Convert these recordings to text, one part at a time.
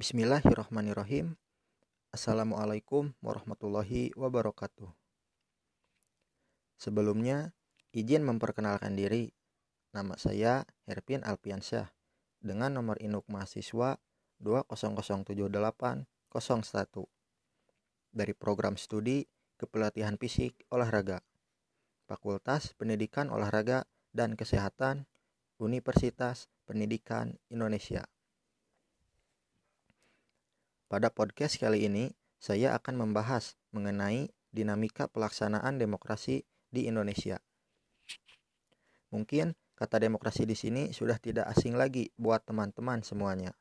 Bismillahirrahmanirrahim. Assalamualaikum warahmatullahi wabarakatuh. Sebelumnya, izin memperkenalkan diri. Nama saya Herpin Alpiansyah dengan nomor induk mahasiswa 2007801 dari program studi Kepelatihan Fisik Olahraga Fakultas Pendidikan Olahraga dan Kesehatan Universitas Pendidikan Indonesia. Pada podcast kali ini, saya akan membahas mengenai dinamika pelaksanaan demokrasi di Indonesia. Mungkin kata demokrasi di sini sudah tidak asing lagi buat teman-teman semuanya.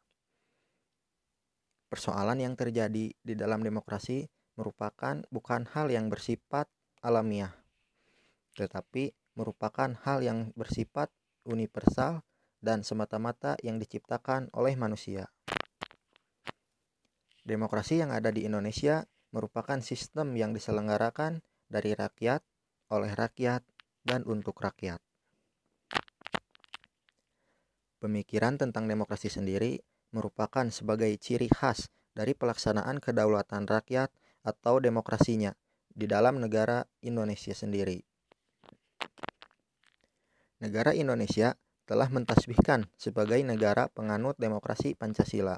Persoalan yang terjadi di dalam demokrasi merupakan bukan hal yang bersifat alamiah, tetapi merupakan hal yang bersifat universal dan semata-mata yang diciptakan oleh manusia. Demokrasi yang ada di Indonesia merupakan sistem yang diselenggarakan dari rakyat, oleh rakyat, dan untuk rakyat. Pemikiran tentang demokrasi sendiri merupakan sebagai ciri khas dari pelaksanaan kedaulatan rakyat atau demokrasinya di dalam negara Indonesia sendiri. Negara Indonesia telah mentasbihkan sebagai negara penganut demokrasi Pancasila.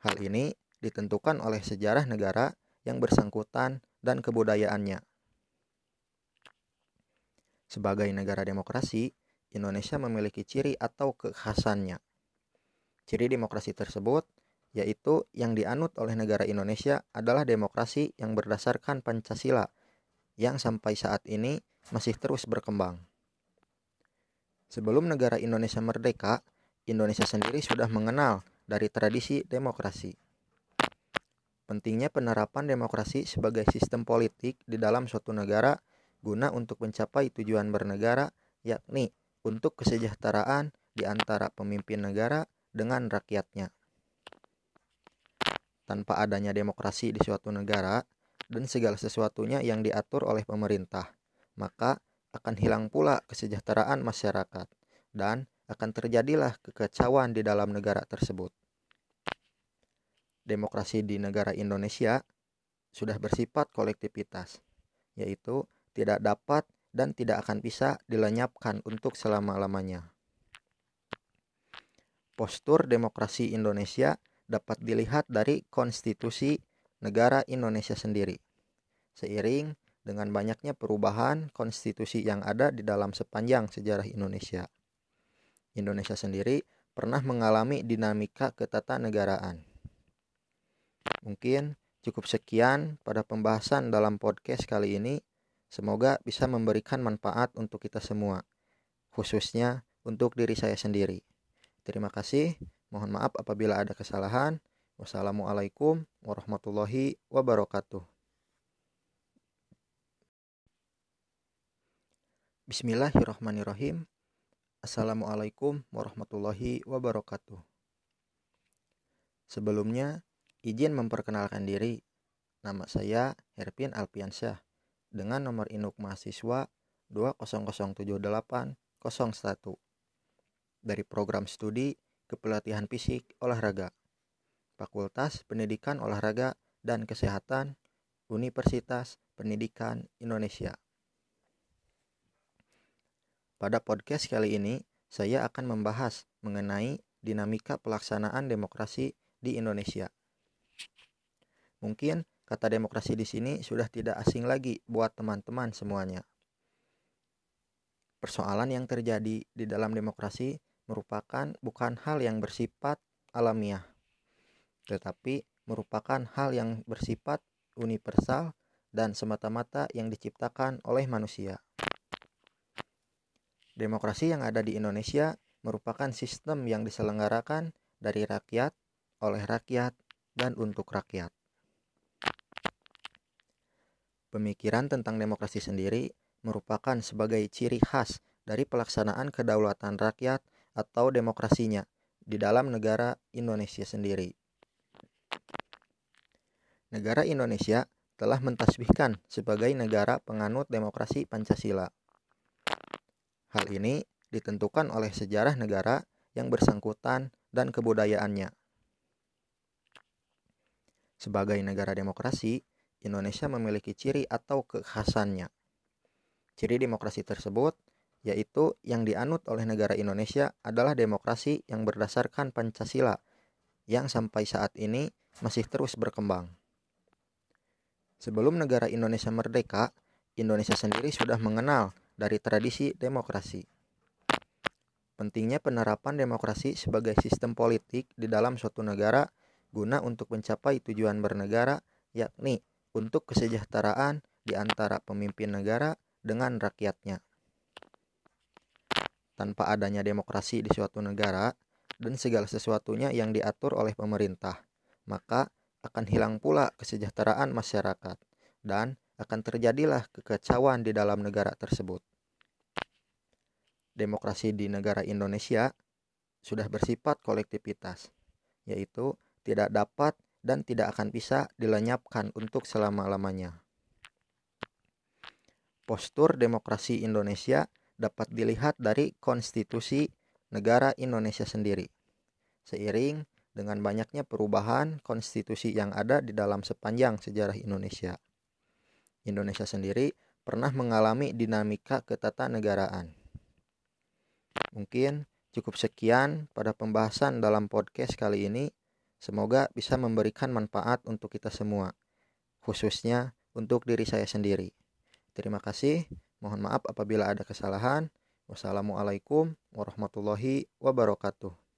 Hal ini ditentukan oleh sejarah negara yang bersangkutan dan kebudayaannya. Sebagai negara demokrasi, Indonesia memiliki ciri atau kekhasannya. Ciri demokrasi tersebut yaitu yang dianut oleh negara Indonesia adalah demokrasi yang berdasarkan Pancasila yang sampai saat ini masih terus berkembang. Sebelum negara Indonesia merdeka, Indonesia sendiri sudah mengenal dari tradisi demokrasi. Pentingnya penerapan demokrasi sebagai sistem politik di dalam suatu negara guna untuk mencapai tujuan bernegara, yakni untuk kesejahteraan di antara pemimpin negara dengan rakyatnya. Tanpa adanya demokrasi di suatu negara dan segala sesuatunya yang diatur oleh pemerintah, maka akan hilang pula kesejahteraan masyarakat dan akan terjadilah kekacauan di dalam negara tersebut demokrasi di negara Indonesia sudah bersifat kolektivitas, yaitu tidak dapat dan tidak akan bisa dilenyapkan untuk selama-lamanya. Postur demokrasi Indonesia dapat dilihat dari konstitusi negara Indonesia sendiri. Seiring dengan banyaknya perubahan konstitusi yang ada di dalam sepanjang sejarah Indonesia. Indonesia sendiri pernah mengalami dinamika ketatanegaraan Mungkin cukup sekian pada pembahasan dalam podcast kali ini. Semoga bisa memberikan manfaat untuk kita semua, khususnya untuk diri saya sendiri. Terima kasih. Mohon maaf apabila ada kesalahan. Wassalamualaikum warahmatullahi wabarakatuh. Bismillahirrahmanirrahim. Assalamualaikum warahmatullahi wabarakatuh. Sebelumnya, Izin memperkenalkan diri. Nama saya Herpin Alpiansyah dengan nomor induk mahasiswa 2007801 dari program studi Kepelatihan Fisik Olahraga Fakultas Pendidikan Olahraga dan Kesehatan Universitas Pendidikan Indonesia. Pada podcast kali ini, saya akan membahas mengenai dinamika pelaksanaan demokrasi di Indonesia. Mungkin kata demokrasi di sini sudah tidak asing lagi buat teman-teman semuanya. Persoalan yang terjadi di dalam demokrasi merupakan bukan hal yang bersifat alamiah, tetapi merupakan hal yang bersifat universal dan semata-mata yang diciptakan oleh manusia. Demokrasi yang ada di Indonesia merupakan sistem yang diselenggarakan dari rakyat, oleh rakyat, dan untuk rakyat. Pemikiran tentang demokrasi sendiri merupakan sebagai ciri khas dari pelaksanaan kedaulatan rakyat atau demokrasinya di dalam negara Indonesia sendiri. Negara Indonesia telah mentasbihkan sebagai negara penganut demokrasi Pancasila. Hal ini ditentukan oleh sejarah negara yang bersangkutan dan kebudayaannya. Sebagai negara demokrasi, Indonesia memiliki ciri atau kekhasannya. Ciri demokrasi tersebut yaitu yang dianut oleh negara Indonesia adalah demokrasi yang berdasarkan Pancasila yang sampai saat ini masih terus berkembang. Sebelum negara Indonesia merdeka, Indonesia sendiri sudah mengenal dari tradisi demokrasi. Pentingnya penerapan demokrasi sebagai sistem politik di dalam suatu negara guna untuk mencapai tujuan bernegara, yakni untuk kesejahteraan di antara pemimpin negara dengan rakyatnya. Tanpa adanya demokrasi di suatu negara dan segala sesuatunya yang diatur oleh pemerintah, maka akan hilang pula kesejahteraan masyarakat dan akan terjadilah kekacauan di dalam negara tersebut. Demokrasi di negara Indonesia sudah bersifat kolektivitas, yaitu tidak dapat dan tidak akan bisa dilenyapkan untuk selama-lamanya. Postur demokrasi Indonesia dapat dilihat dari konstitusi negara Indonesia sendiri. Seiring dengan banyaknya perubahan konstitusi yang ada di dalam sepanjang sejarah Indonesia. Indonesia sendiri pernah mengalami dinamika ketatanegaraan. Mungkin cukup sekian pada pembahasan dalam podcast kali ini. Semoga bisa memberikan manfaat untuk kita semua, khususnya untuk diri saya sendiri. Terima kasih. Mohon maaf apabila ada kesalahan. Wassalamualaikum warahmatullahi wabarakatuh.